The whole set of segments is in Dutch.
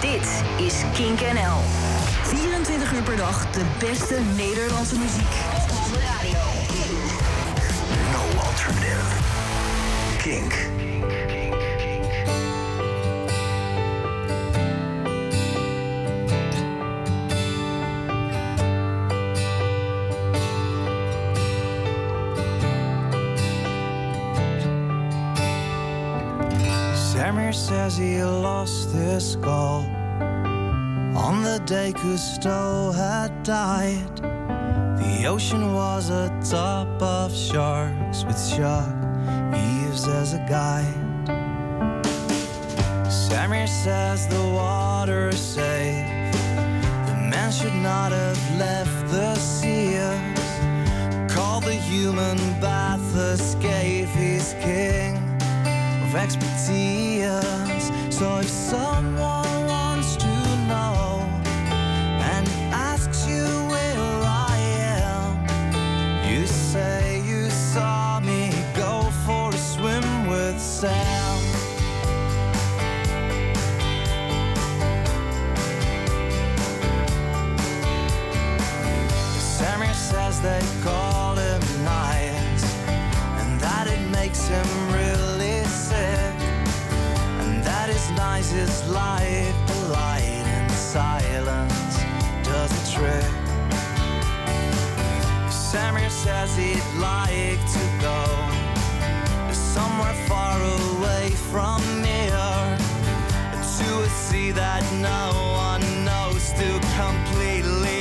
Dit is Kink NL. 24 uur per dag de beste Nederlandse muziek. Op de radio. No alternative. Kink. Says he lost his skull on the day Cousteau had died. The ocean was a top of sharks with shark Eves as a guide. Samir says the water is safe. The man should not have left the seas. Call the human bath escape. He's king of expertise. So if someone his the light and silence does a trick. Samir says he'd like to go somewhere far away from here to a sea that no one knows to completely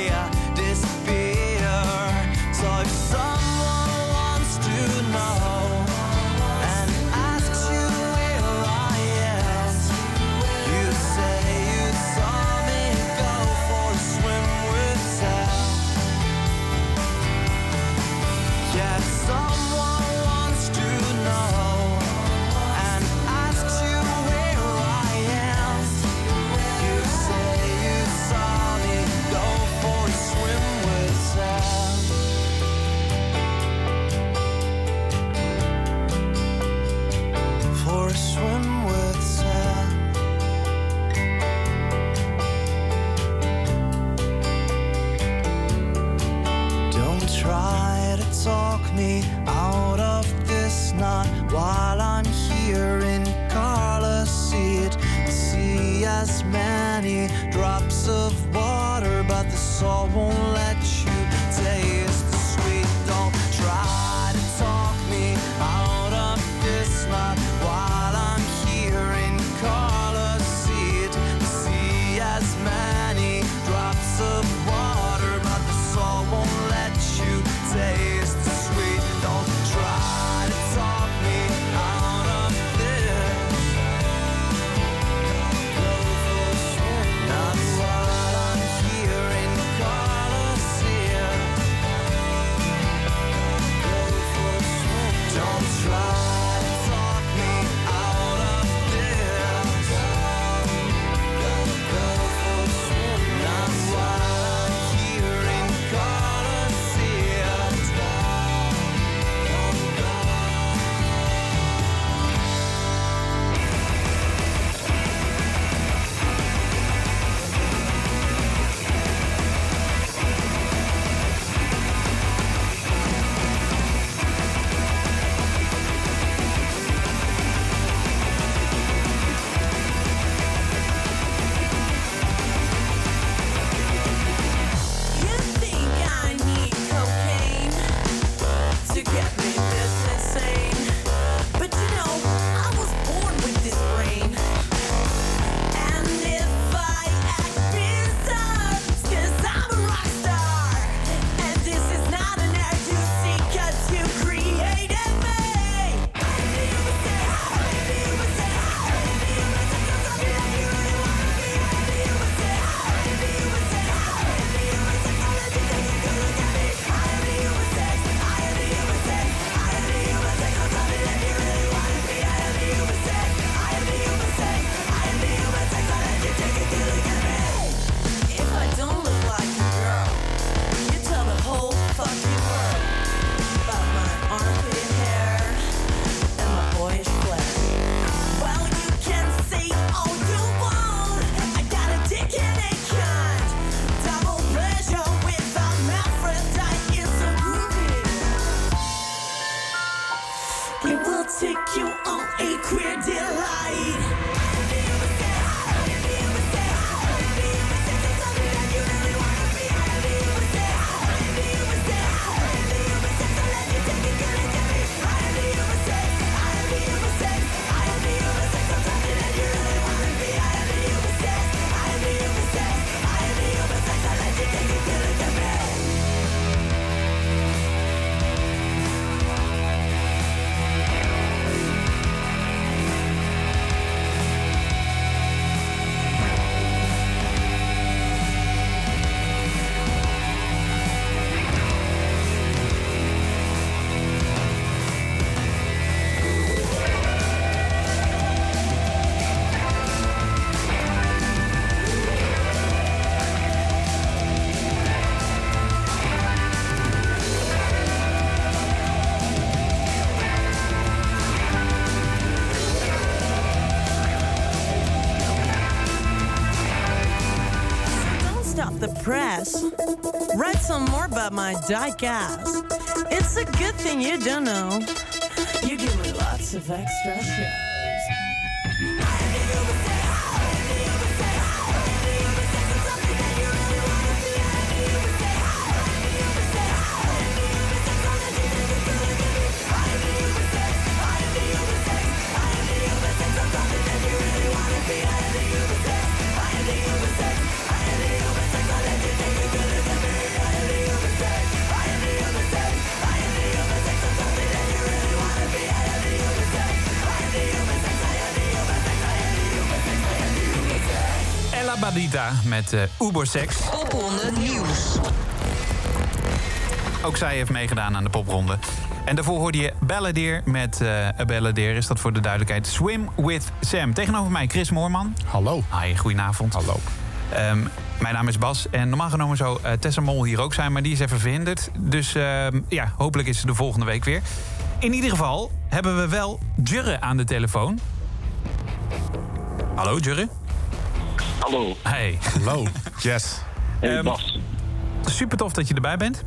press. Write some more about my dyke ass. It's a good thing you don't know. You give me lots of extra shows. Met uh, Ubersex. Popronde Nieuws. Ook zij heeft meegedaan aan de popronde. En daarvoor hoorde je Balladeer met uh, Balladeer. Is dat voor de duidelijkheid. Swim with Sam. Tegenover mij Chris Moorman. Hallo. Hi, goedenavond. Hallo. Um, mijn naam is Bas en normaal genomen zou uh, Tessa Mol hier ook zijn... maar die is even verhinderd. Dus uh, ja, hopelijk is ze de volgende week weer. In ieder geval hebben we wel Jurre aan de telefoon. Hallo, Jurre. Hallo. Hey. Hallo. Yes. Hey, um, Bas. Super tof dat je erbij bent.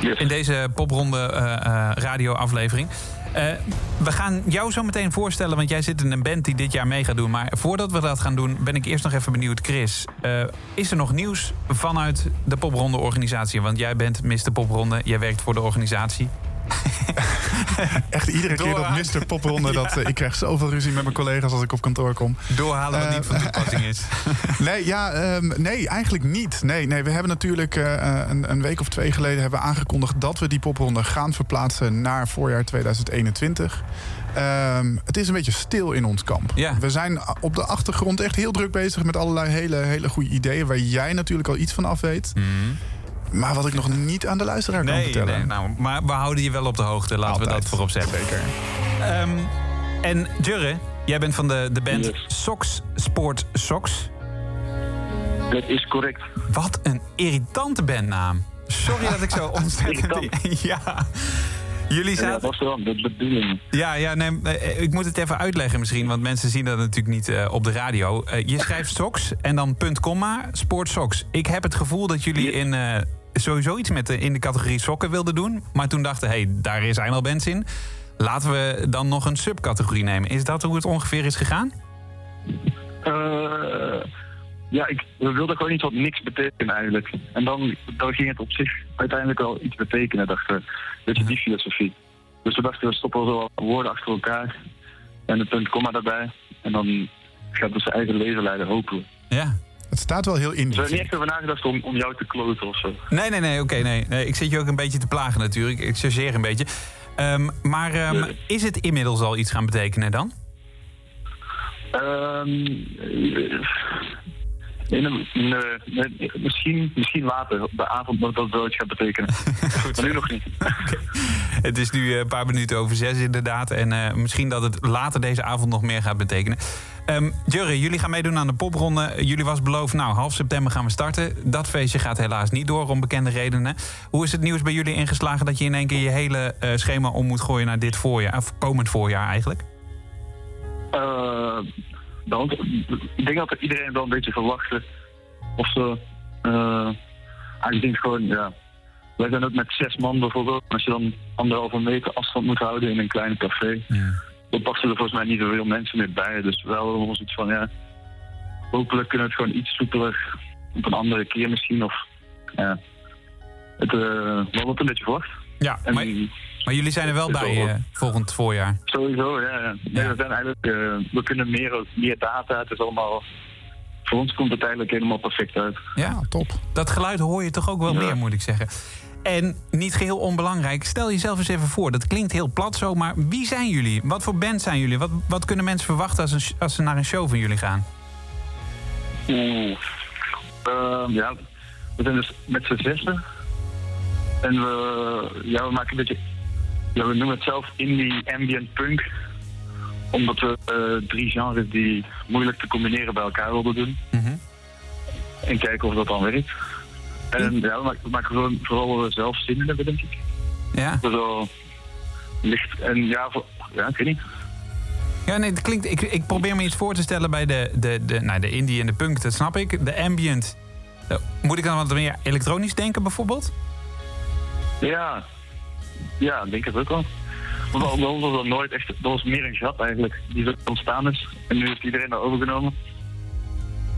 Yes. In deze popronde uh, uh, radio-aflevering. Uh, we gaan jou zo meteen voorstellen, want jij zit in een band die dit jaar mee gaat doen. Maar voordat we dat gaan doen, ben ik eerst nog even benieuwd, Chris. Uh, is er nog nieuws vanuit de popronde-organisatie? Want jij bent Mr. Popronde, jij werkt voor de organisatie. Echt iedere keer dat Mr. Popronde, dat, uh, ik krijg zoveel ruzie met mijn collega's als ik op kantoor kom. Doorhalen wat niet van toepassing is. nee, ja, um, nee, eigenlijk niet. Nee, nee we hebben natuurlijk uh, een, een, week of twee geleden hebben aangekondigd dat we die popronde gaan verplaatsen naar voorjaar 2021. Um, het is een beetje stil in ons kamp. Ja. We zijn op de achtergrond echt heel druk bezig met allerlei hele, hele goede ideeën waar jij natuurlijk al iets van af weet. Mm. Maar wat ik nog niet aan de luisteraar nee, kan vertellen. Nee, nou, maar we houden je wel op de hoogte. Laten Altijd. we dat voorop zetten. Zeker. Um, en Jurre, jij bent van de, de band Yes. Sox Sport Sox. Dat is correct. Wat een irritante bandnaam. Sorry dat ik zo ontzettend... ja. Jullie Ja, zaten... dat was wel de bedoeling. Ja, ja nee, eh, ik moet het even uitleggen misschien, want mensen zien dat natuurlijk niet uh, op de radio. Uh, je schrijft socks en dan punt komma, sport socks. Ik heb het gevoel dat jullie in uh, sowieso iets met de, in de categorie sokken wilden doen. Maar toen dachten, hé, hey, daar zijn al bands in. Laten we dan nog een subcategorie nemen. Is dat hoe het ongeveer is gegaan? Uh, ja, ik, we wilden gewoon iets wat niks betekent eigenlijk. En dan, dan ging het op zich uiteindelijk wel iets betekenen, dachten we. Beetje die filosofie. Dus we dachten, we stoppen zo wat woorden achter elkaar. En een punt komma daarbij. En dan gaat het zijn eigen leven leiden, hopelijk. Ja. Het staat wel heel in. We hebben niet echt over nagedacht om, om jou te kloten of zo. Nee, nee, nee, oké, okay, nee. nee. Ik zit je ook een beetje te plagen natuurlijk. Ik chargeer een beetje. Um, maar um, nee. is het inmiddels al iets gaan betekenen dan? Um, Nee, nee, nee, misschien, misschien later, op de avond, dat dat wel iets gaat betekenen. Goed, maar nu nog niet. Okay. Het is nu een paar minuten over zes inderdaad. En uh, misschien dat het later deze avond nog meer gaat betekenen. Um, Jurre, jullie gaan meedoen aan de popronde. Jullie was beloofd, nou, half september gaan we starten. Dat feestje gaat helaas niet door, om bekende redenen. Hoe is het nieuws bij jullie ingeslagen... dat je in één keer je hele uh, schema om moet gooien naar dit voorjaar? Of komend voorjaar eigenlijk? Uh, dan, ik denk dat iedereen wel een beetje verwachtte of ze. Uh, ik denk gewoon, ja. Wij zijn ook met zes man bijvoorbeeld. Als je dan anderhalve meter afstand moet houden in een klein café, ja. Dan passen er volgens mij niet zoveel mensen meer bij. Dus wel ons iets van, ja. Hopelijk kunnen we het gewoon iets soepeler op een andere keer misschien. Of ja. Het uh, wel wat een beetje verwacht. Ja, en, maar, maar jullie zijn er wel bij uh, volgend voorjaar. Sowieso, ja. ja. We, zijn eigenlijk, uh, we kunnen meer, meer data. Het is allemaal. Voor ons komt het eigenlijk helemaal perfect uit. Ja, top. Dat geluid hoor je toch ook wel ja. meer, moet ik zeggen. En niet geheel onbelangrijk, stel jezelf eens even voor. Dat klinkt heel plat zo, maar wie zijn jullie? Wat voor band zijn jullie? Wat, wat kunnen mensen verwachten als, een, als ze naar een show van jullie gaan? Oeh. Uh, ja, we zijn dus met z'n zessen. En we, ja, we maken een beetje, ja, we noemen het zelf indie ambient punk. Omdat we uh, drie genres die moeilijk te combineren bij elkaar wilden doen. Mm -hmm. En kijken of dat dan werkt. En ja, we maken, maken vooral, we zelf zin in hebben, denk ik. Ja. Zo licht en ja, voor, ja, ik weet niet. Ja, nee, het klinkt. Ik, ik probeer me iets voor te stellen bij de, de, de, nou, de indie en de punk, dat snap ik. De ambient Eh, Moet ik dan wat meer elektronisch denken bijvoorbeeld? Ja, ja, ik denk het ook wel. Want bij ons was dat nooit echt, dat was meer een gat eigenlijk, die zo ontstaan is. En nu heeft iedereen dat overgenomen.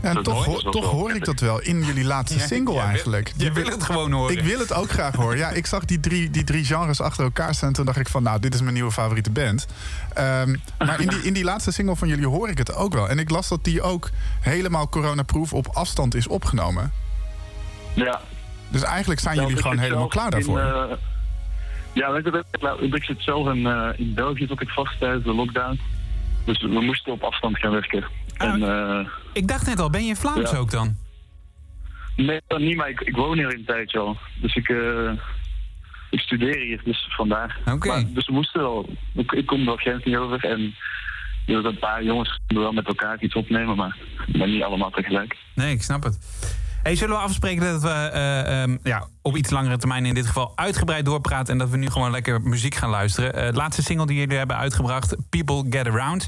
En Dat toch, toch hoor ik dat wel in jullie laatste single eigenlijk. jij wil het gewoon horen. Ik wil het ook graag horen. Ja, ik zag die drie, die drie genres achter elkaar staan. En toen dacht ik van, nou, dit is mijn nieuwe favoriete band. Ehm, maar in die, in die laatste single van jullie hoor ik het ook wel. En ik las dat die ook helemaal coronaproof op afstand is opgenomen. Ja. Dus eigenlijk zijn jullie gewoon helemaal klaar in, daarvoor. eh, ja, je, ik, zit zelf in, eh, in België, zat ik vast tijdens de lockdown. Dus we moesten op afstand gaan werken. En, eh, Ik dacht net al, ben je Vlaams Ja. ook dan? nee, dat niet, maar ik, ik woon hier een tijdje al. Dus ik, eh, ik studeer hier, dus vandaar. Oké. Maar, dus we moesten wel. Ik, ik kom er grens niet over en een paar jongens wel met elkaar iets opnemen, maar, maar niet allemaal tegelijk. Nee, ik snap het. Hey, zullen we afspreken dat we eh, ehm, ja, op iets langere termijn in dit geval uitgebreid doorpraten... en dat we nu gewoon lekker muziek gaan luisteren? Eh, de laatste single die jullie hebben uitgebracht, People Get Around.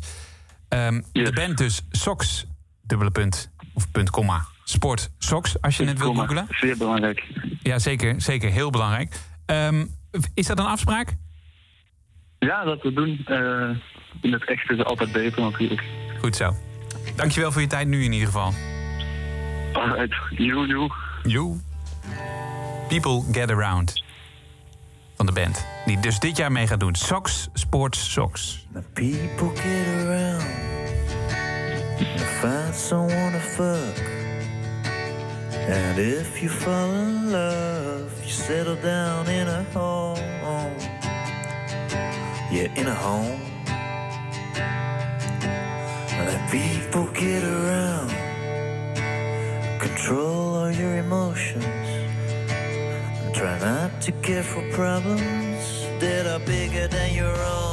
Yes. De band dus Socks, dubbele punt, of punt, komma, Sport Socks, als je het wil Komma, googelen. Zeer belangrijk. Ja, zeker, zeker, heel belangrijk. Ehm, is dat een afspraak? Ja, dat we doen. eh, in het echt is het altijd beter natuurlijk. Goed zo. Dankjewel voor je tijd nu in ieder geval. Alright, joe, joe. You. People Get Around. Van de band. Die dus dit jaar mee gaat doen. Socks, Sports Socks. The people get around and find someone to fuck. And if you fall in love, you settle down in a home. Yeah, in a home. The people get around, control all your emotions. And try not to care for problems that are bigger than your own.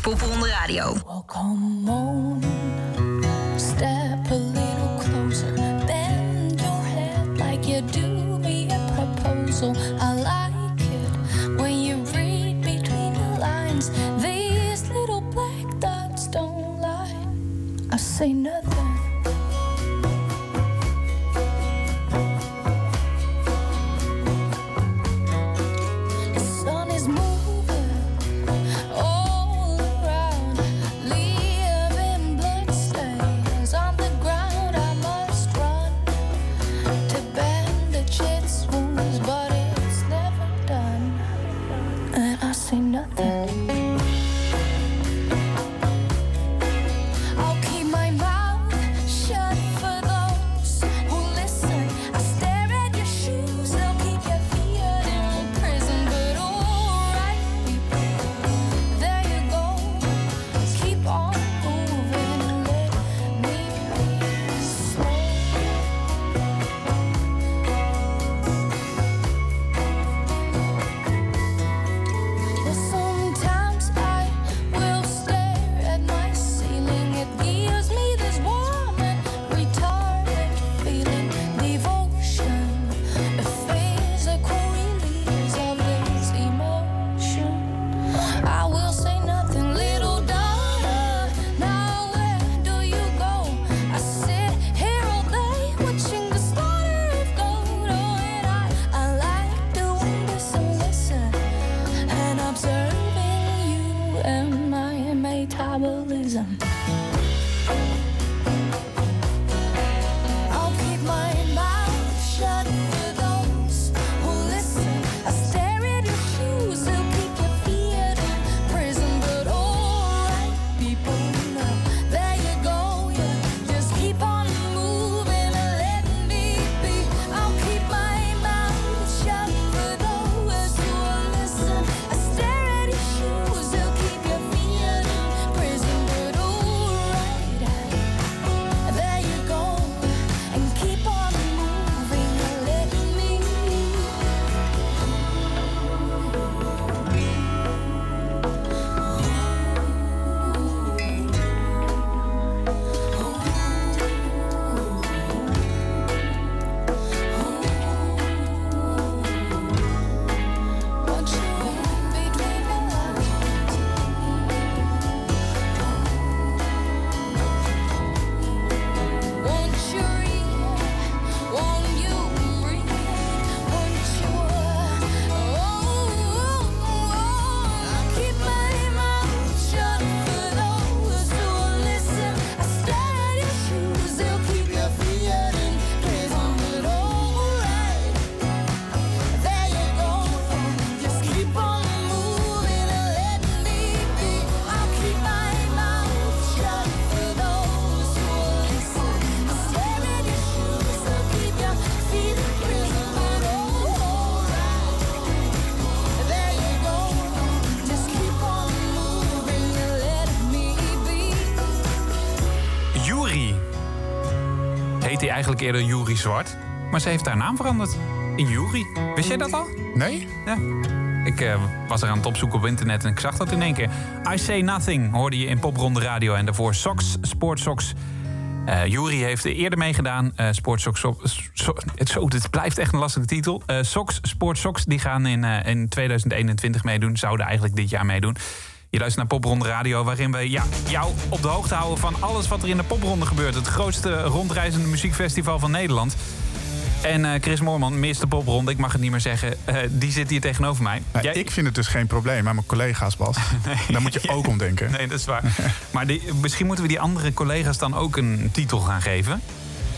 Is Popronde Radio. Come heet hij eigenlijk eerder Juri Zwart. Maar ze heeft haar naam veranderd. In Juri. Wist jij dat al? Nee? Ja. Ik eh, was er aan het opzoeken op internet en ik zag dat in één keer. I Say Nothing hoorde je in Popronde Radio. En daarvoor Sox, Sport Sox. Eh Jury heeft er eerder meegedaan. Eh Sport Sox, so, dit blijft echt een lastige titel. Eh Sox, Sport Sox, die gaan in, in 2021 meedoen. Zouden eigenlijk dit jaar meedoen. Je luistert naar Popronde Radio, waarin we ja, jou op de hoogte houden van alles wat er in de Popronde gebeurt. Het grootste rondreizende muziekfestival van Nederland. En eh, Chris Moorman, Mr. Popronde, ik mag het niet meer zeggen, eh, die zit hier tegenover mij. Nou, Jij- Ik vind het dus geen probleem, maar mijn collega's, Bas. Daar moet je ook om denken. Nee, dat is waar. maar die, misschien moeten we die andere collega's dan ook een titel gaan geven.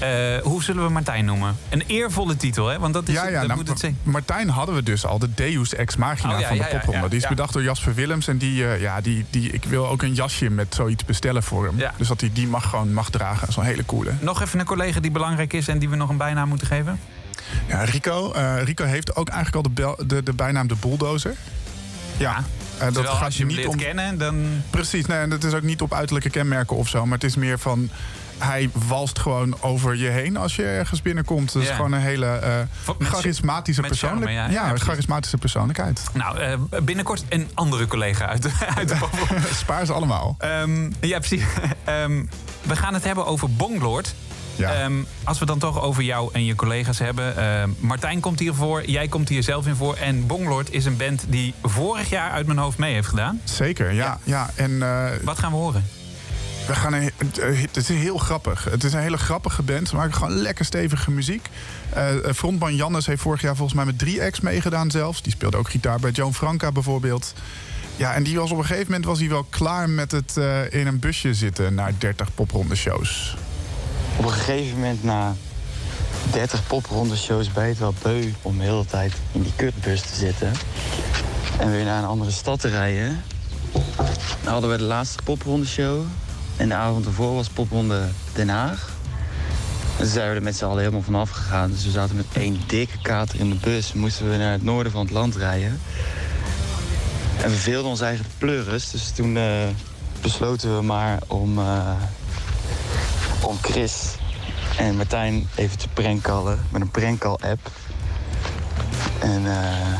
Eh, hoe zullen we Martijn noemen? Een eervolle titel, hè? Want dat is Ja, ja dat nou, moet het zijn. Martijn hadden we dus al, de Deus Ex Machina Oh, ja, van de popronde. die is bedacht door Jasper Willems. En die, eh, ja, die, die, ik wil ook een jasje met zoiets bestellen voor hem. Ja. Dus dat hij die mag gewoon mag dragen. Zo'n hele coole. Nog even een collega die belangrijk is en die we nog een bijnaam moeten geven. Ja, Rico, eh, Rico heeft ook eigenlijk al de, bel- de, de bijnaam de bulldozer. Ja, dat gaat als je hem niet om... kennen, dan... Precies, nee, en dat is ook niet op uiterlijke kenmerken of zo. Maar het is meer van... Hij walst gewoon over je heen als je ergens binnenkomt. Dat is Ja. gewoon een hele eh, charismatische persoonlijkheid. ja, ja, charismatische persoonlijkheid. Nou, eh, binnenkort een andere collega uit de, uit de. Spaar ze allemaal. Ehm, ja, precies. Ehm, we gaan het hebben over Bonglord. Ja. Ehm, als we dan toch over jou en je collega's hebben. ehm, Martijn komt hier voor, jij komt hier zelf in voor. En Bonglord is een band die vorig jaar uit mijn hoofd mee heeft gedaan. Zeker, ja. ja. En eh, Wat gaan we horen? We gaan een, het, eh, het is heel grappig. Het is een hele grappige band. Ze maken gewoon lekker stevige muziek. Eh, frontman Jannes heeft vorig jaar volgens mij met 3X meegedaan zelfs. Die speelde ook gitaar bij Joan Franca bijvoorbeeld. Ja, en die was op een gegeven moment was hij wel klaar met het in een busje zitten naar 30 popronde shows. Op een gegeven moment na 30 popronde shows ben je het wel beu om de hele tijd in die kutbus te zitten. En weer naar een andere stad te rijden. Dan hadden we de laatste popronde show. En de avond ervoor was popronde Den Haag. En toen zijn we er met z'n allen helemaal vanaf gegaan. Dus we zaten met één dikke kater in de bus. Moesten we naar het noorden van het land rijden. En we veelden ons eigen pleuris. Dus toen eh, besloten we maar om... eh, om Chris en Martijn even te prankallen met een prankcall-app. En eh,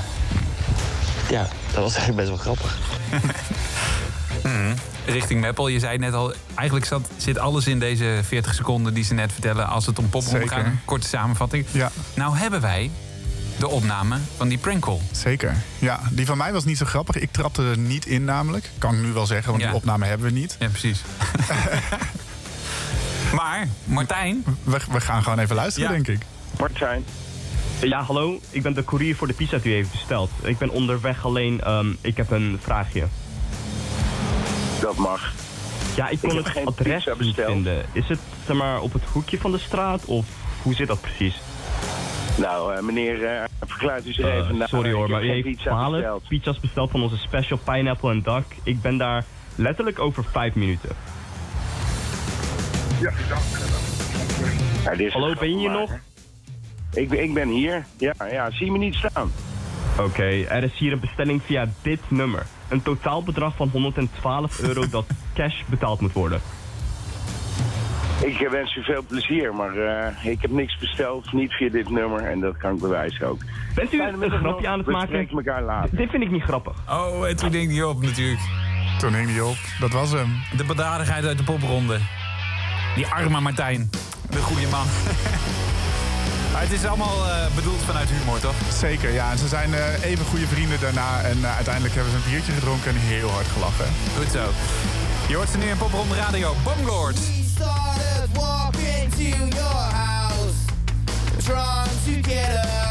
ja, dat was eigenlijk best wel grappig. Richting Meppel, je zei net al, eigenlijk zat, zit alles in deze 40 seconden die ze net vertellen als het om popronde Zeker. gaat. Korte samenvatting. Ja, Nou hebben wij de opname van die prankcall. zeker. Ja, die van mij was niet zo grappig. Ik trapte er niet in namelijk. Kan ik nu wel zeggen, want Ja. die opname hebben we niet. Ja, precies. maar, Martijn, We, we gaan gewoon even luisteren, Ja. denk ik. Martijn. Ja, hallo. Ik ben de courier voor de pizza die u heeft besteld. Ik ben onderweg alleen. ehm, ik heb een vraagje. Dat mag. Ja, ik kon het geen adres niet besteld. vinden. Is het zeg maar op het hoekje van de straat of hoe zit dat precies? Nou, eh, meneer, eh, verklaart u zich Eh, even. Nou, sorry hoor, maar u heeft pizza 12 besteld. pizza's besteld van onze special pineapple en dak. Ik ben daar letterlijk over 5 minuten. Ja, dit is Hallo, ben je hier nog? Ik, ben- ik ben hier. Ja, ja, zie me niet staan. Oké, er is hier een bestelling via dit nummer. Een totaalbedrag van 112 euro dat cash betaald moet worden. Ik eh, wens u veel plezier, maar eh, ik heb niks besteld, niet via dit nummer en dat kan ik bewijzen ook. Bent u een grapje aan het We maken? elkaar later. Dit vind ik niet grappig. Oh, en toen ging die op natuurlijk. Toen hing die op. Dat was hem. De bedadigheid uit de popronde. Die arme Martijn. De goede man. maar het is allemaal eh, bedoeld vanuit humor, toch? Zeker, ja. En ze zijn eh, even goede vrienden daarna. En eh, uiteindelijk hebben ze een biertje gedronken en heel hard gelachen. Goed zo. Je hoort ze nu in Popronde Radio. Bonglord. We started walking to your house, drawn together. You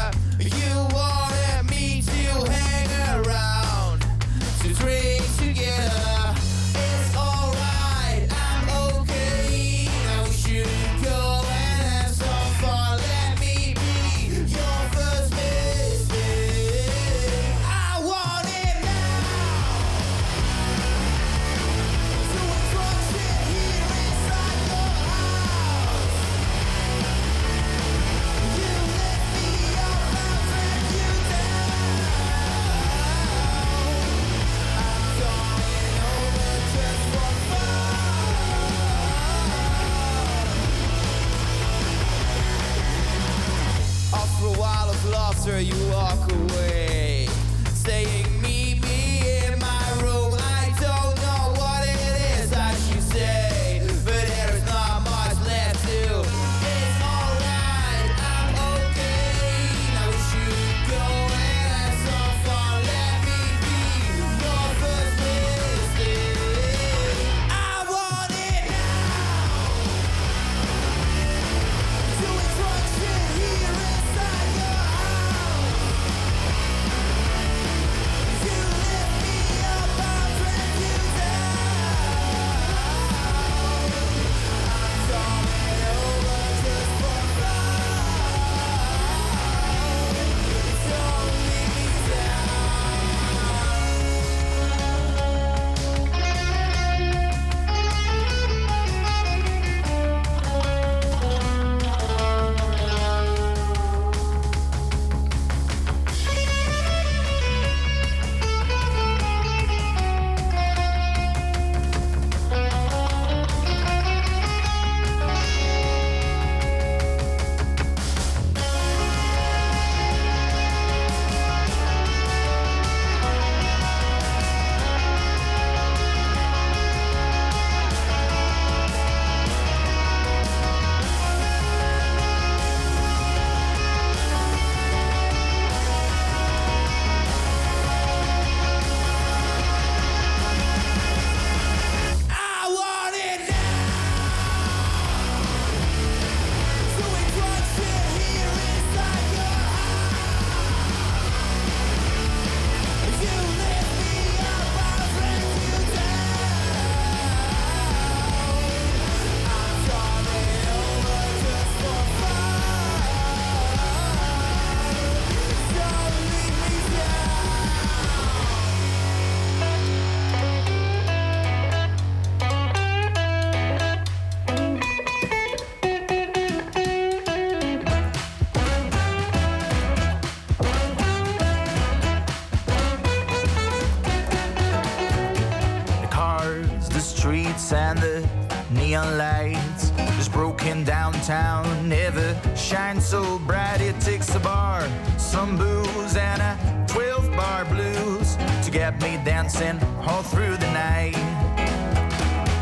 kept me dancing all through the night.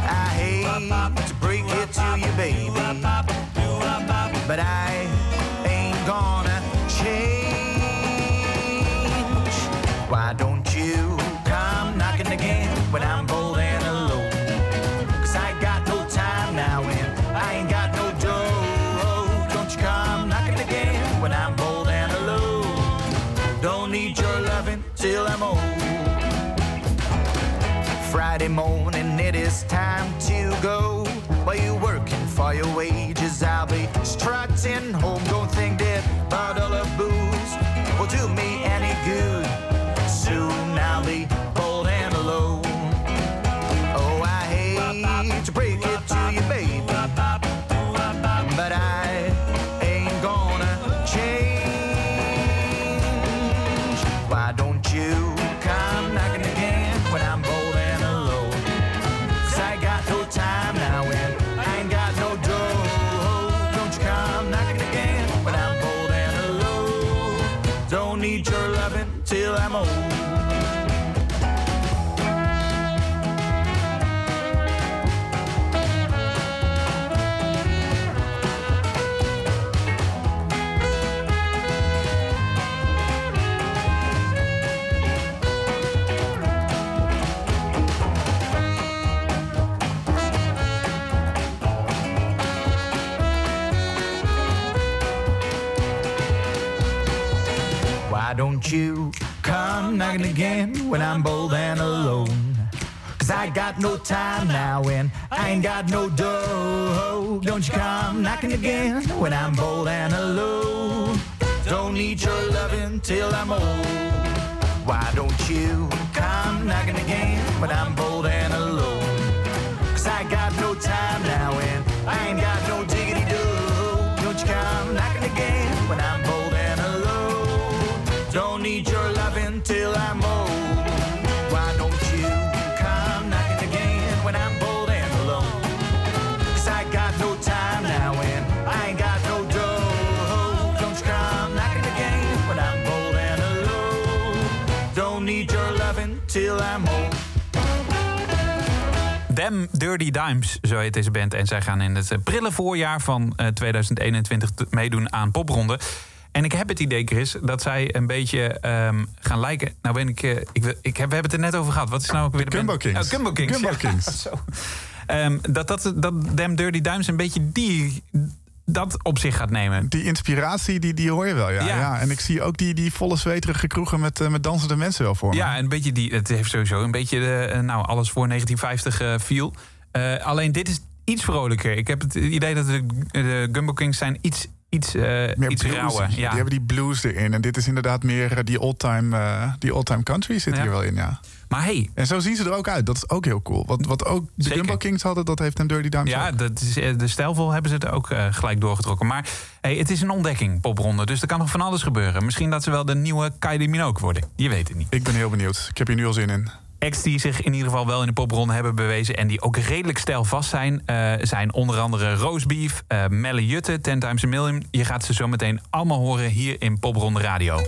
I hate to break it to you, baby, but I it's time to go. While you're working for your wages, I'll be strutting home. Don't think that bottle of booze will do me any good. knocking again when I'm bold and alone. Cause I got no time now and I ain't got no dough. Don't you come knocking again when I'm bold and alone. Don't need your loving till I'm old. Why don't you come knocking again when I'm bold and alone? Cause I got no time now Them Dirty Dimes, zo heet deze band. En zij gaan in het eh, prille voorjaar van eh, 2021 te- meedoen aan popronde. En ik heb het idee, Chris, dat zij een beetje ehm, gaan lijken. Nou ben ik, eh, ik, wil- ik heb, we hebben het er net over gehad. Wat is nou ook weer de Gumbo? Kings. Oh, Gumbo Kings. Gumbo ja. Kings. Zo. Ehm, dat, dat, dat Them Dirty Dimes een beetje die, dat op zich gaat nemen. Die inspiratie, die, die hoor je wel, ja. Ja. ja. En ik zie ook die, die volle zweterige kroegen met, eh, met dansende mensen wel voor me. Ja, een beetje die. Het heeft sowieso een beetje de, eh, nou, alles voor 1950 eh feel. Eh, alleen dit is iets vrolijker. Ik heb het idee dat de, de Gumbo Kings zijn iets, iets, Meer iets rauwer. Die Ja. hebben die blues erin. En dit is inderdaad meer die old-time die old-time country zit Ja. hier wel in, ja. Maar hey. En zo zien ze er ook uit. Dat is ook heel cool. Wat, wat ook de Zeker. Kings hadden, dat heeft een Dirty Dimes Ja, ook. dat is, eh, de stijlvol hebben ze het ook eh, gelijk doorgetrokken. Maar hey, het is een ontdekking, popronde. Dus er kan nog van alles gebeuren. Misschien dat ze wel de nieuwe Kylie Minogue worden. Je weet het niet. Ik ben heel benieuwd. Ik heb hier nu al zin in. Acts die zich in ieder geval wel in de popronde hebben bewezen... en die ook redelijk stijlvast zijn... eh, zijn onder andere Roosbeef, eh Melle Jutte, Ten Times a Million. Je gaat ze zo meteen allemaal horen hier in Popronde Radio.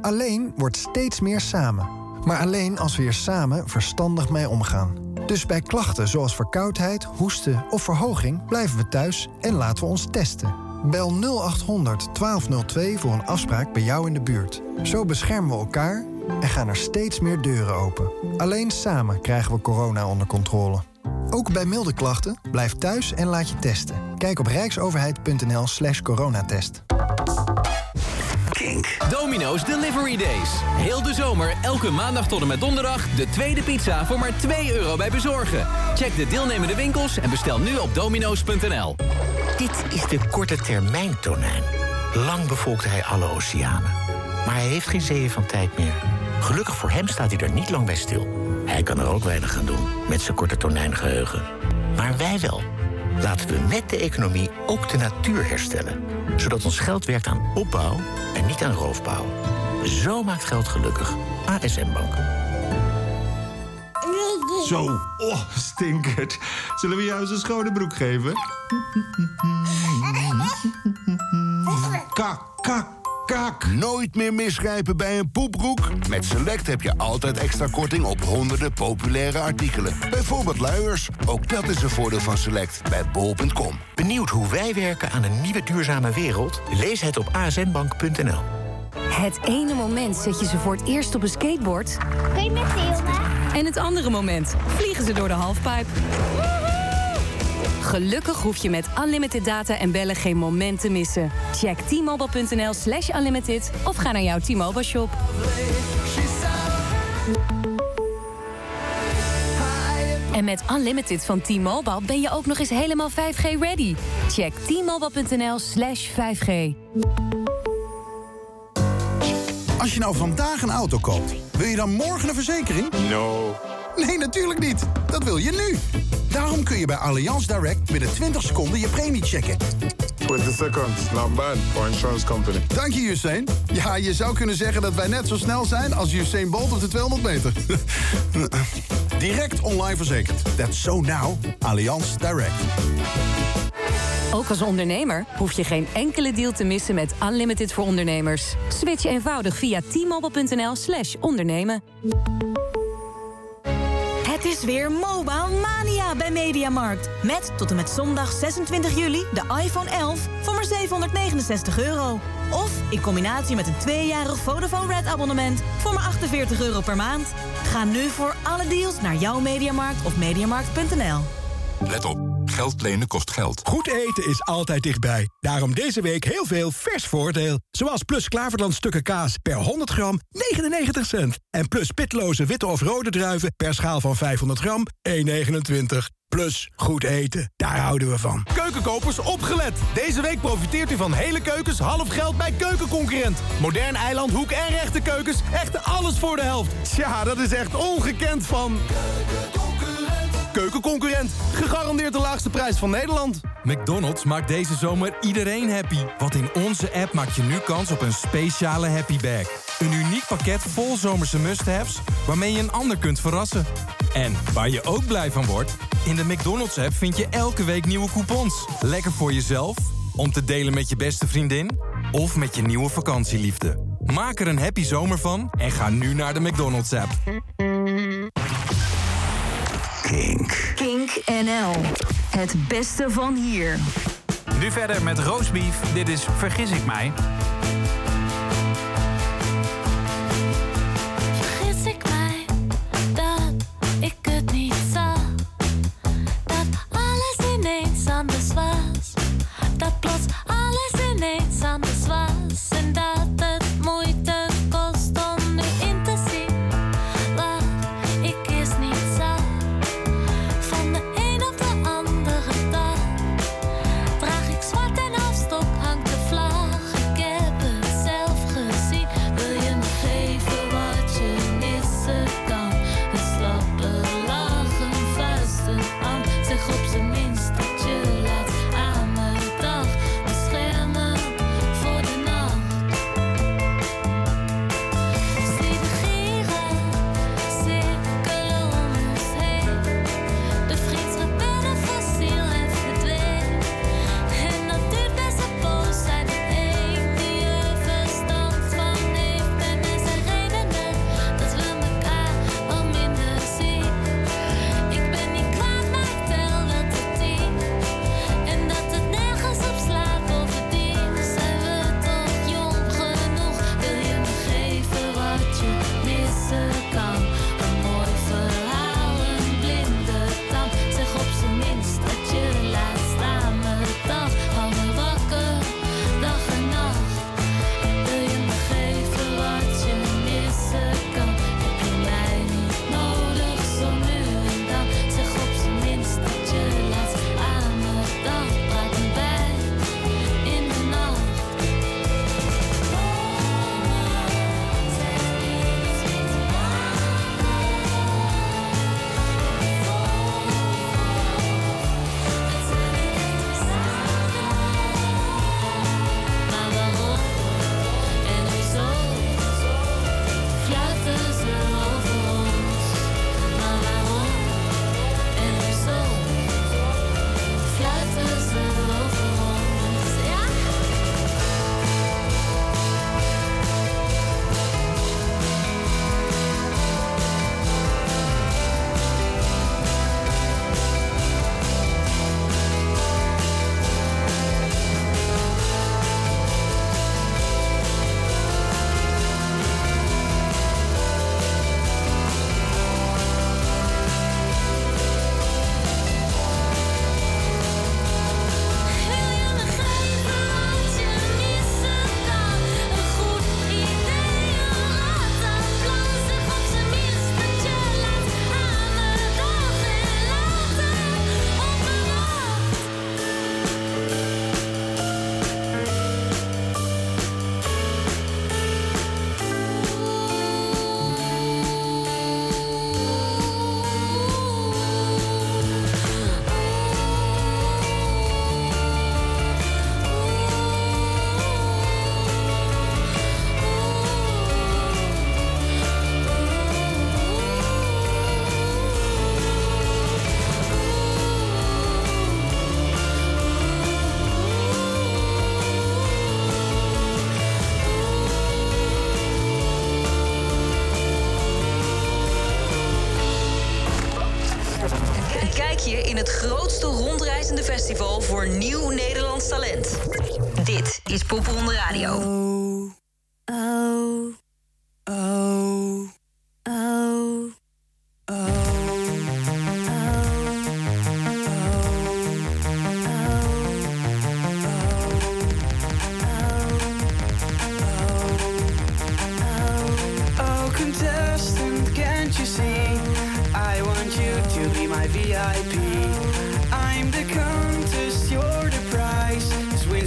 Alleen wordt steeds meer samen. Maar alleen als we er samen verstandig mee omgaan. Dus bij klachten zoals verkoudheid, hoesten of verhoging blijven we thuis en laten we ons testen. Bel 0800 1202 voor een afspraak bij jou in de buurt. Zo beschermen we elkaar en gaan er steeds meer deuren open. Alleen samen krijgen we corona onder controle. Ook bij milde klachten, blijf thuis en laat je testen. Kijk op rijksoverheid.nl slash Domino's Delivery Days. Heel de zomer, elke maandag tot en met donderdag... de tweede pizza voor maar 2 euro bij bezorgen. Check de deelnemende winkels en bestel nu op domino's.nl. Dit is de korte termijn tonijn. Lang bevolkte hij alle oceanen. Maar hij heeft geen zeeën van tijd meer. Gelukkig voor hem staat hij er niet lang bij stil. Hij kan er ook weinig aan doen met zijn korte tonijngeheugen. Maar wij wel. Laten we met de economie ook de natuur herstellen. Zodat ons geld werkt aan opbouw en niet aan roofbouw. Zo maakt geld gelukkig. ASM Bank. Zo, oh, stinkert. Zullen we jou eens een schone broek geven? Kak, kak, kak. Nooit meer misgrijpen bij een poepbroek? Met Select heb je altijd extra korting op honderden populaire artikelen. Bijvoorbeeld luiers. Ook dat is een voordeel van Select bij bol.com. Benieuwd hoe wij werken aan een nieuwe duurzame wereld? Lees het op asnbank.nl. Het ene moment zet je ze voor het eerst op een skateboard. Kun je met En het andere moment vliegen ze door de halfpipe. Gelukkig hoef je met unlimited data en bellen geen moment te missen. Check t-mobile.nl slash unlimited of ga naar jouw T-Mobile shop. En met Unlimited van T-Mobile ben je ook nog eens helemaal 5G ready. Check t-mobile.nl slash 5G. Als je nou vandaag een auto koopt, wil je dan morgen een verzekering? No. Nee, natuurlijk niet. Dat wil je nu. Daarom kun je bij Allianz Direct binnen 20 seconden je premie checken. 20 seconds, not bad for insurance company. Dank je, Usain. Ja, je zou kunnen zeggen dat wij net zo snel zijn als Usain Bolt op de 200 meter. Direct online verzekerd. That's so now. Allianz Direct. Ook als ondernemer hoef je geen enkele deal te missen met Unlimited voor ondernemers. Switch eenvoudig via t-mobile.nl slash ondernemen. Het is weer Mobile Bij Mediamarkt. Met tot en met zondag 26 juli de iPhone 11 voor maar 769 euro. Of in combinatie met een tweejarig Vodafone Red abonnement voor maar 48 euro per maand. Ga nu voor alle deals naar jouw Mediamarkt of mediamarkt.nl. Let op, geld lenen kost geld. Goed eten is altijd dichtbij. Daarom deze week heel veel vers voordeel. Zoals Plus Klaverland stukken kaas per 100 gram 99 cent. En Plus pitloze witte of rode druiven per schaal van 500 gram 1,29. Plus goed eten, daar houden we van. Keukenkopers opgelet. Deze week profiteert u van hele keukens half geld bij Keukenconcurrent. Modern eiland, hoek en rechte keukens. Echt alles voor de helft. Ja, dat is echt ongekend van... Keukenconcurrent. Gegarandeerd de laagste prijs van Nederland. McDonald's maakt deze zomer iedereen happy. Want in onze app maak je nu kans op een speciale happy bag. Een uniek pakket vol zomerse must-haves waarmee je een ander kunt verrassen. En waar je ook blij van wordt, in de McDonald's app vind je elke week nieuwe coupons. Lekker voor jezelf, om te delen met je beste vriendin of met je nieuwe vakantieliefde. Maak er een happy zomer van en ga nu naar de McDonald's app. Kink. Kink NL. Het beste van hier. Nu verder met roastbeef. Dit is Vergis ik mij. het grootste rondreizende festival voor nieuw Nederlands talent. Dit is Popronde Radio.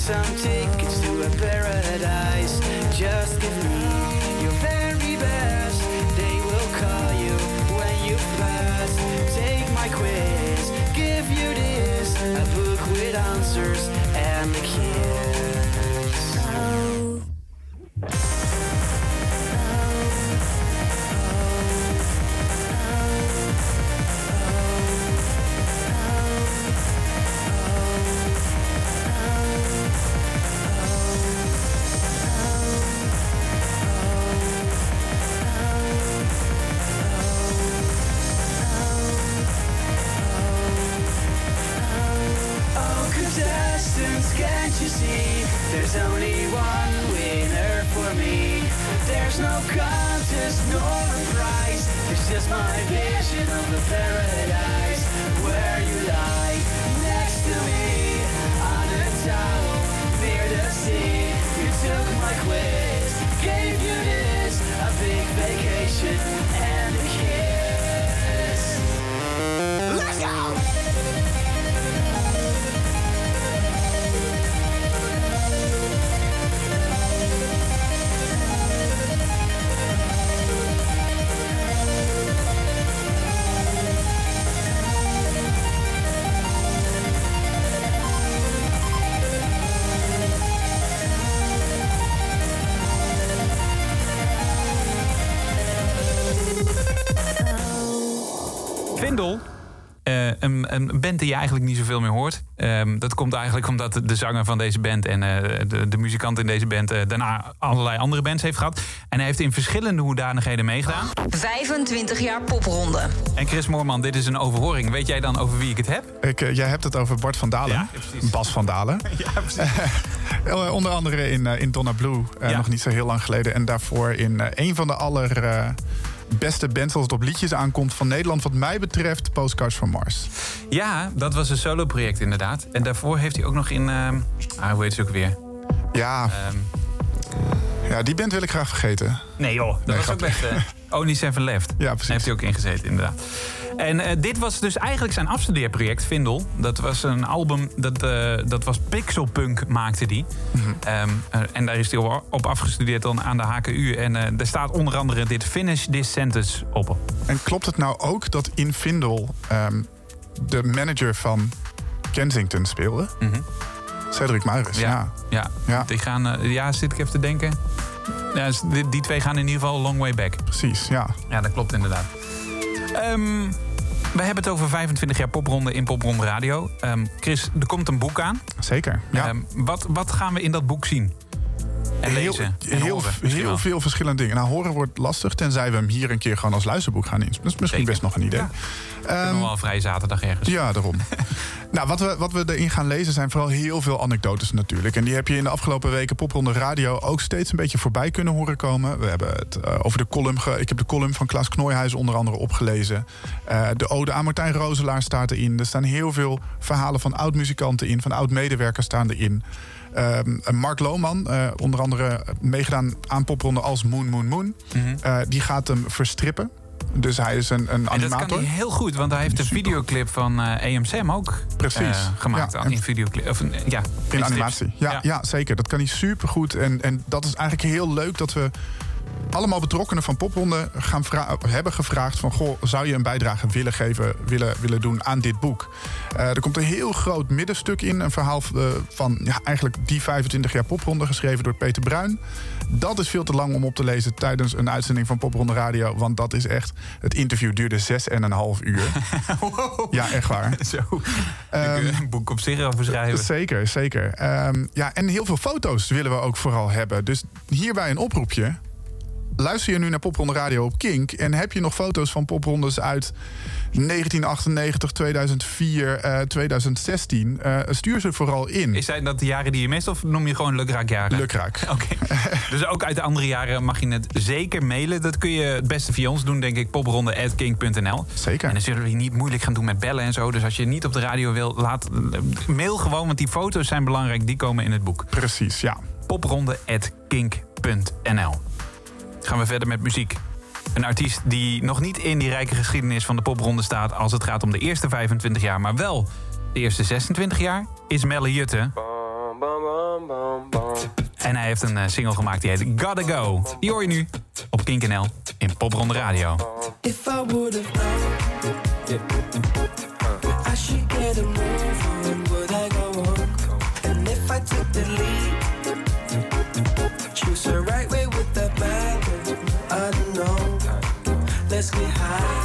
something. Die je eigenlijk niet zoveel meer hoort. Ehm, dat komt eigenlijk omdat de zanger van deze band en eh, de, de muzikant in deze band eh, daarna allerlei andere bands heeft gehad. En hij heeft in verschillende hoedanigheden meegedaan. 25 jaar popronde. En Chris Moorman, dit is een overhoring. Weet jij dan over wie ik het heb? Ik, eh, jij hebt het over Bart van Dalen. Bas van Dalen. Ja, precies. Eh, onder andere in, in Donna Blue, eh, nog niet zo heel lang geleden. En daarvoor in eh, een van de aller eh, beste bands als het op liedjes aankomt van Nederland. Wat mij betreft, Postcards from Mars. Ja, dat was een solo-project inderdaad. En daarvoor heeft hij ook nog in... ehm, ah, hoe heet ze ook weer? Ja, Ehm, ja, die band wil ik graag vergeten. nee joh, dat Nee, was ook best... eh Only Seven Left. Ja, precies. Heeft hij ook ingezeten, inderdaad. En eh, dit was dus eigenlijk zijn afstudeerproject, Vindel. Dat was een album, dat, eh, dat was Pixelpunk, maakte die. Mhm. Ehm, eh, en daar is hij op, afgestudeerd dan aan de HKU. En daar staat onder andere dit Finish This Sentence op. En klopt het nou ook dat in Vindel ehm, de manager van Kensington speelde? Cedric Muiris, ja. Mhm. Ja, ja. Die gaan, ja, zit ik even te denken. Ja, die, die twee gaan in ieder geval a long way back. Precies, ja. Ja, dat klopt inderdaad. Ehm, we hebben het over 25 jaar popronde in Popronde Radio. Ehm, Chris, er komt een boek aan. Zeker, ja. Ehm, wat, wat gaan we in dat boek zien? En heel, lezen en heel, horen heel veel verschillende dingen. Nou, horen wordt lastig, tenzij we hem hier een keer gewoon als luisterboek gaan inspreken. Dat is misschien best nog een idee. Ja. nog wel een vrije zaterdag ergens. Ja, daarom. nou, wat we, wat we erin gaan lezen zijn vooral heel veel anekdotes natuurlijk. En die heb je in de afgelopen weken Popronde Radio ook steeds een beetje voorbij kunnen horen komen. We hebben het eh, over de column. ge- ik heb de column van Klaas Knooihuis onder andere opgelezen. Eh, de ode aan Martijn Roselaar staat erin. Er staan heel veel verhalen van oud-muzikanten in, van oud-medewerkers staan erin. Ehm, Mark Lohman, eh, onder andere meegedaan aan popronde als Moon Moon Moon. Eh, die gaat hem verstrippen. Dus hij is een, een En dat animator. kan hij heel goed, want hij heeft een videoclip van eh EMSM ook Precies. gemaakt. Ja, in videoclip. Of, ja, In animatie. Ja, ja. zeker. Dat kan hij supergoed. En, en dat is eigenlijk heel leuk dat we allemaal betrokkenen van Popronde gaan hebben gevraagd van... Goh, zou je een bijdrage willen geven, willen, willen doen aan dit boek? Eh, er komt een heel groot middenstuk in. Een verhaal eh, van ja, eigenlijk die 25 jaar Popronde, geschreven door Peter Bruin. Dat is veel te lang om op te lezen tijdens een uitzending van Popronde Radio. Want dat is echt... Het interview duurde zes en een half uur. Ja, echt waar. Zo. een boek op zich over schrijven. Zeker, zeker. Ehm, ja, en heel veel foto's willen we ook vooral hebben. Dus hierbij een oproepje. Luister je nu naar Popronde Radio op Kink... en heb je nog foto's van poprondes uit 1998, 2004, eh, 2016... eh, stuur ze vooral in. Is zijn dat de jaren die je mist of noem je gewoon lukraakjaren? Lukraak. Oké. dus ook uit de andere jaren mag je het zeker mailen. Dat kun je het beste via ons doen, denk ik. popronde.king.nl Zeker. En dan zullen we je niet moeilijk gaan doen met bellen en zo. Dus als je niet op de radio wil, laat, mail gewoon. Want die foto's zijn belangrijk. Die komen in het boek. Precies, ja. popronde.kink.nl Gaan we verder met muziek. Een artiest die nog niet in die rijke geschiedenis van de popronde staat... als het gaat om de eerste 25 jaar, maar wel de eerste 26 jaar... is Melle Jutte. En hij heeft een eh, single gemaakt die heet Gotta Go. Die hoor je nu op Kink.nl in Popronde Radio. And if I lead, gets me high.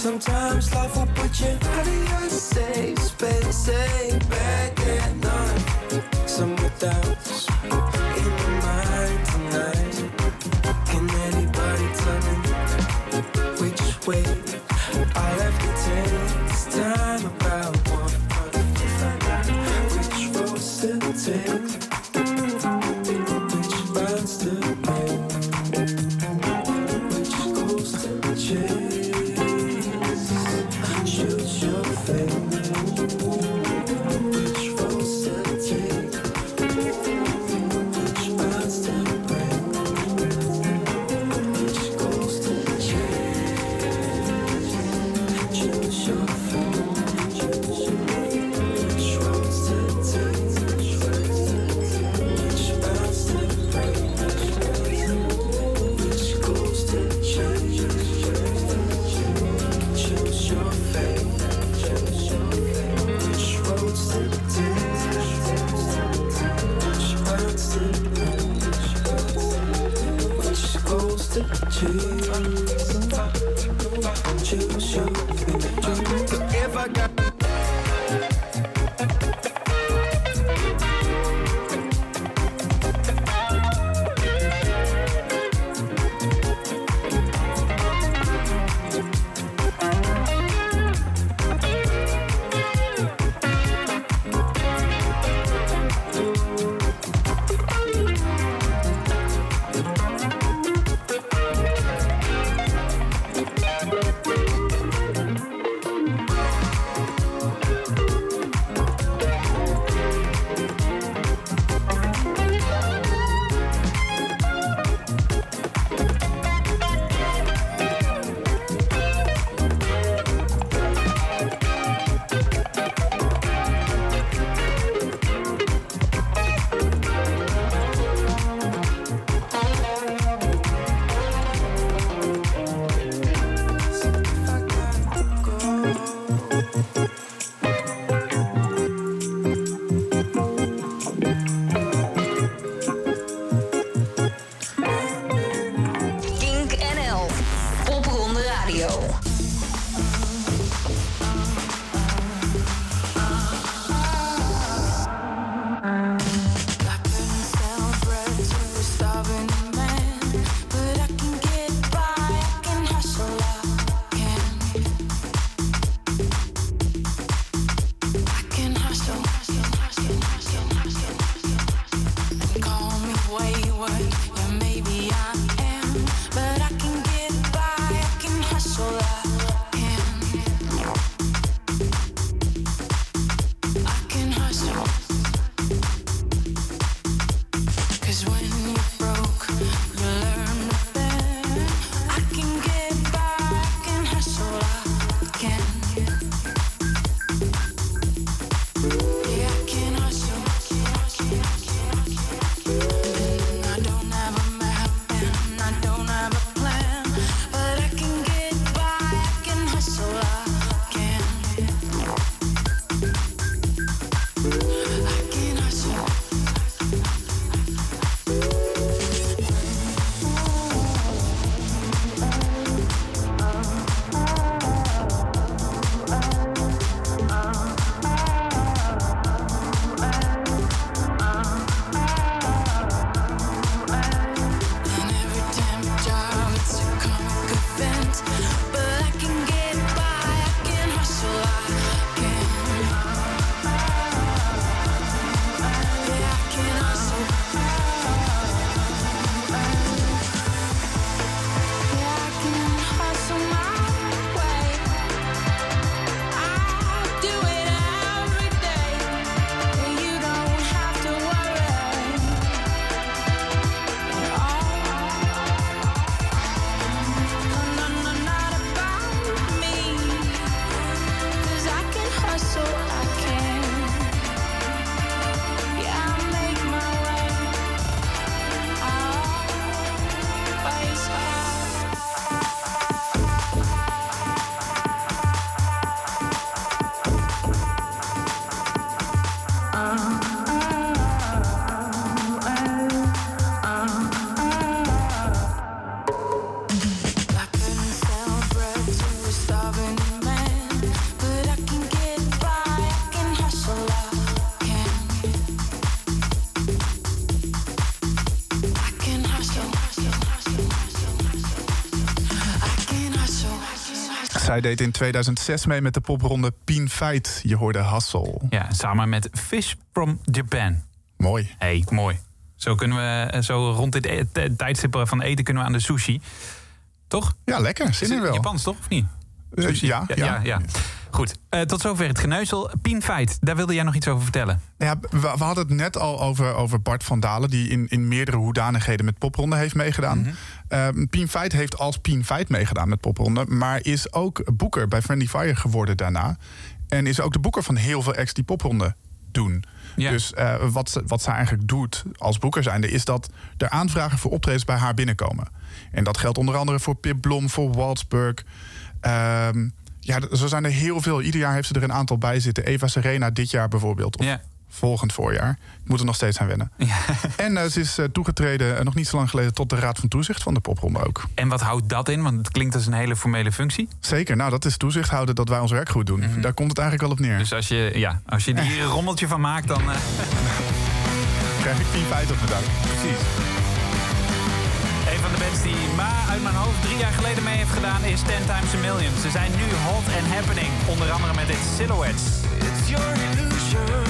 Sometimes life will put you out of your safe space. Say back at night. Some doubts in my mind tonight. Can anybody tell me which way I have to take this time about one? Which roads to take? Deed in 2006 mee met de popronde Pien Feit. Je hoorde Hassel. Ja, samen met Fish from Japan. Mooi. hey, mooi. Zo kunnen we, eh, zo rond dit e- tijdstip van eten kunnen we aan de sushi. Toch? Ja, lekker. Zin in wel. Japans toch, of niet? Eh, Sushi? ja, ja, ja. ja. Goed, eh, tot zover het geneuzel. Pien Feit, daar wilde jij nog iets over vertellen. Ja, we, we hadden het net al over, over Bart van Dalen... die in, in meerdere hoedanigheden met popronde heeft meegedaan. Ehm, Pien Feit heeft als Pien Feit meegedaan met popronde... maar is ook boeker bij Friendly Fire geworden daarna. En is ook de boeker van heel veel acts die popronde doen. Dus eh, wat, ze, wat zij eigenlijk doet als boeker zijnde... is dat er aanvragen voor optredens bij haar binnenkomen. En dat geldt onder andere voor Pip Blom, voor Waldsburg... Ehm, ja, zo zijn er heel veel. Ieder jaar heeft ze er een aantal bij zitten. Eva Serena dit jaar bijvoorbeeld. Of volgend voorjaar. Ik moet er nog steeds aan wennen. En eh, ze is eh, toegetreden, eh, nog niet zo lang geleden... tot de Raad van Toezicht van de popronde ook. En wat houdt dat in? Want het klinkt als een hele formele functie. Zeker, nou dat is toezicht houden dat wij ons werk goed doen. Daar komt het eigenlijk wel op neer. Dus als je, ja, als je hier een rommeltje van maakt, dan... eh, krijg ik 10 feiten op mijn duim. Precies. Een van de bands die Ma uit mijn hoofd drie jaar geleden mee heeft gedaan is Ten Times a Million. Ze zijn nu hot and happening. Onder andere met dit Silhouettes. It's your illusion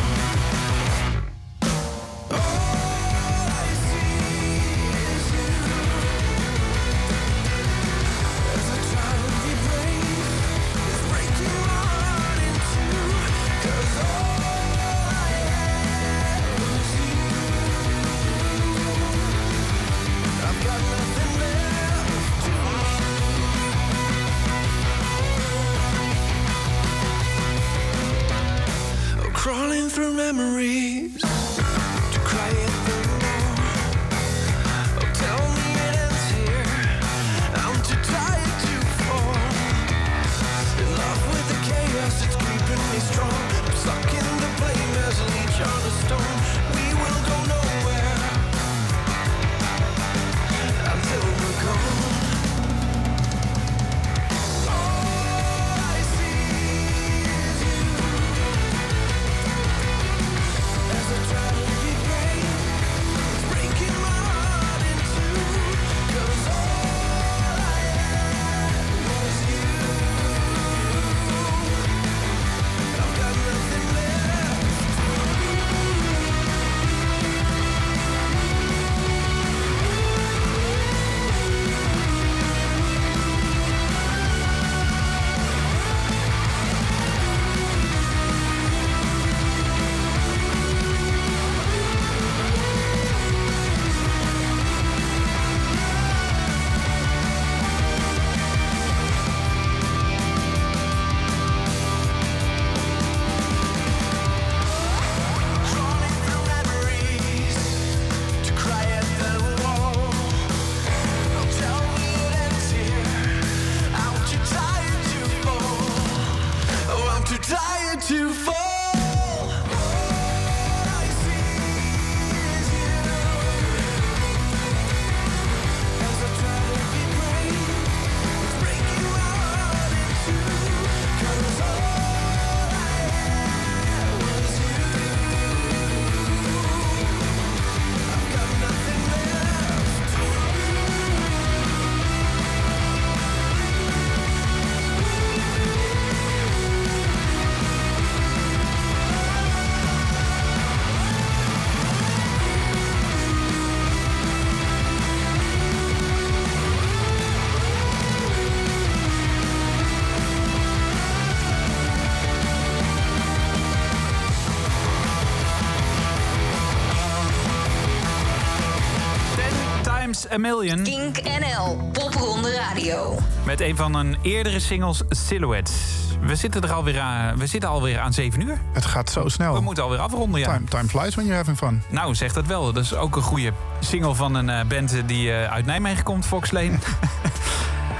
a Million. Kink NL, Popronde Radio. Met een van een eerdere singles, Silhouettes. We zitten er alweer aan, we zitten alweer aan 7 uur. Het gaat zo snel. We moeten alweer afronden, ja. Time, time flies when you're having fun. Nou, zeg dat wel. Dat is ook een goede single van een eh, band die eh, uit Nijmegen komt, Fox Lane.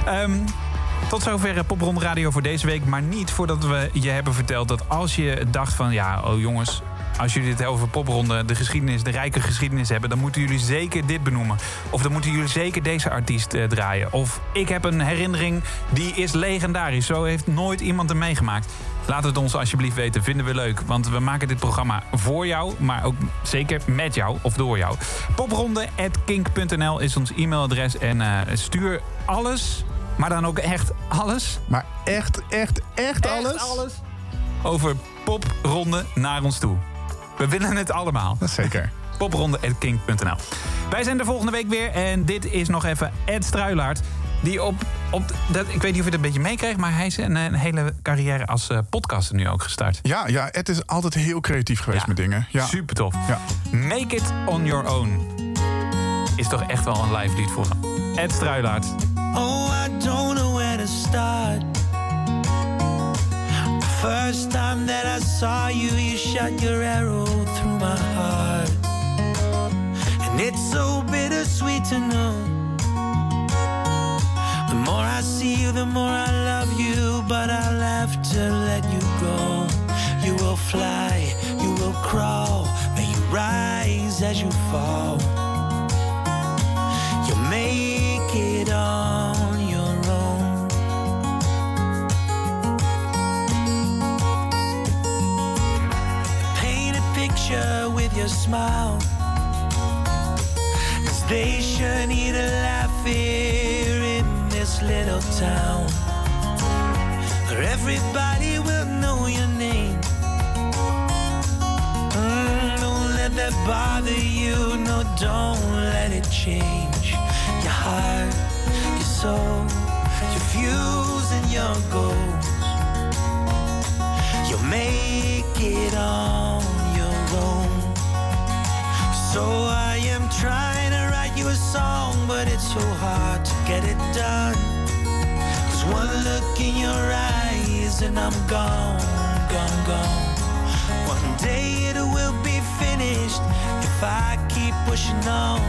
Ehm, tot zover eh, Popronde Radio voor deze week. Maar niet voordat we je hebben verteld dat als je dacht van... ja, oh jongens, als jullie het over popronde, de geschiedenis, de rijke geschiedenis hebben, dan moeten jullie zeker dit benoemen. Of dan moeten jullie zeker deze artiest eh, draaien. Of ik heb een herinnering die is legendarisch. Zo heeft nooit iemand hem meegemaakt. Laat het ons alsjeblieft weten, vinden we leuk. Want we maken dit programma voor jou, maar ook zeker met jou of door jou. Popronde.kink.nl is ons e-mailadres. En eh, stuur alles, maar dan ook echt alles. Maar echt, echt, echt alles? alles. Over popronde naar ons toe. We willen het allemaal. Zeker. Popronde.kink.nl Wij zijn de volgende week weer. En dit is nog even Ed Struilaert. Die op, op dat, ik weet niet of je het een beetje meekrijgt, maar hij is een, een hele carrière als eh, podcaster nu ook gestart. Ja, ja, het is altijd heel creatief geweest met dingen. Ja. Super tof. Ja. Make it on your own. Is toch echt wel een live lied voor hem. Ed Struilaert. Oh, I don't know where to start. First time that I saw you, you shot your arrow through my heart. And it's so bittersweet to know. The more I see you, the more I love you, but I'll have to let you go. You will fly, you will crawl, may you rise as you fall. You'll make it on your smile. Cause they sure need a laugh here in this little town. Where everybody will know your name. Mm, don't let that bother you. No, don't let it change your heart, your soul, your views and your goals. You'll make it on your own. So I am trying to write you a song, but it's so hard to get it done. Cause one look in your eyes and I'm gone, gone, gone. One day it will be finished if I keep pushing on.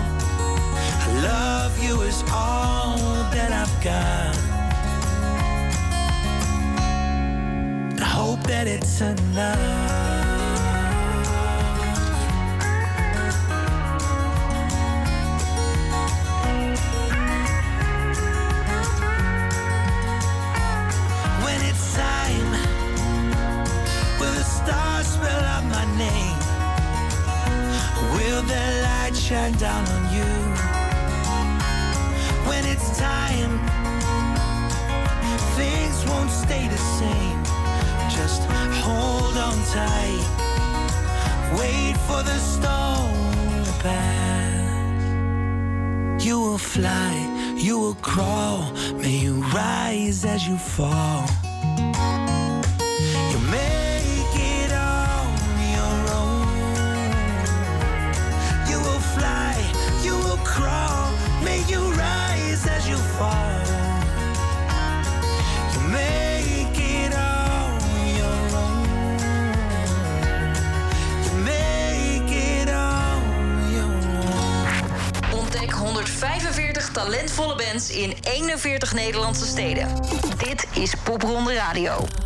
I love you is all that I've got. I hope that it's enough. Down on you? When it's time, things won't stay the same. Just hold on tight, wait for the storm to pass. You will fly, you will crawl, may you rise as you fall. 145 talentvolle bands in 41 Nederlandse steden. Dit is Popronde Radio.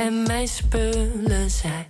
En mijn spullen zijn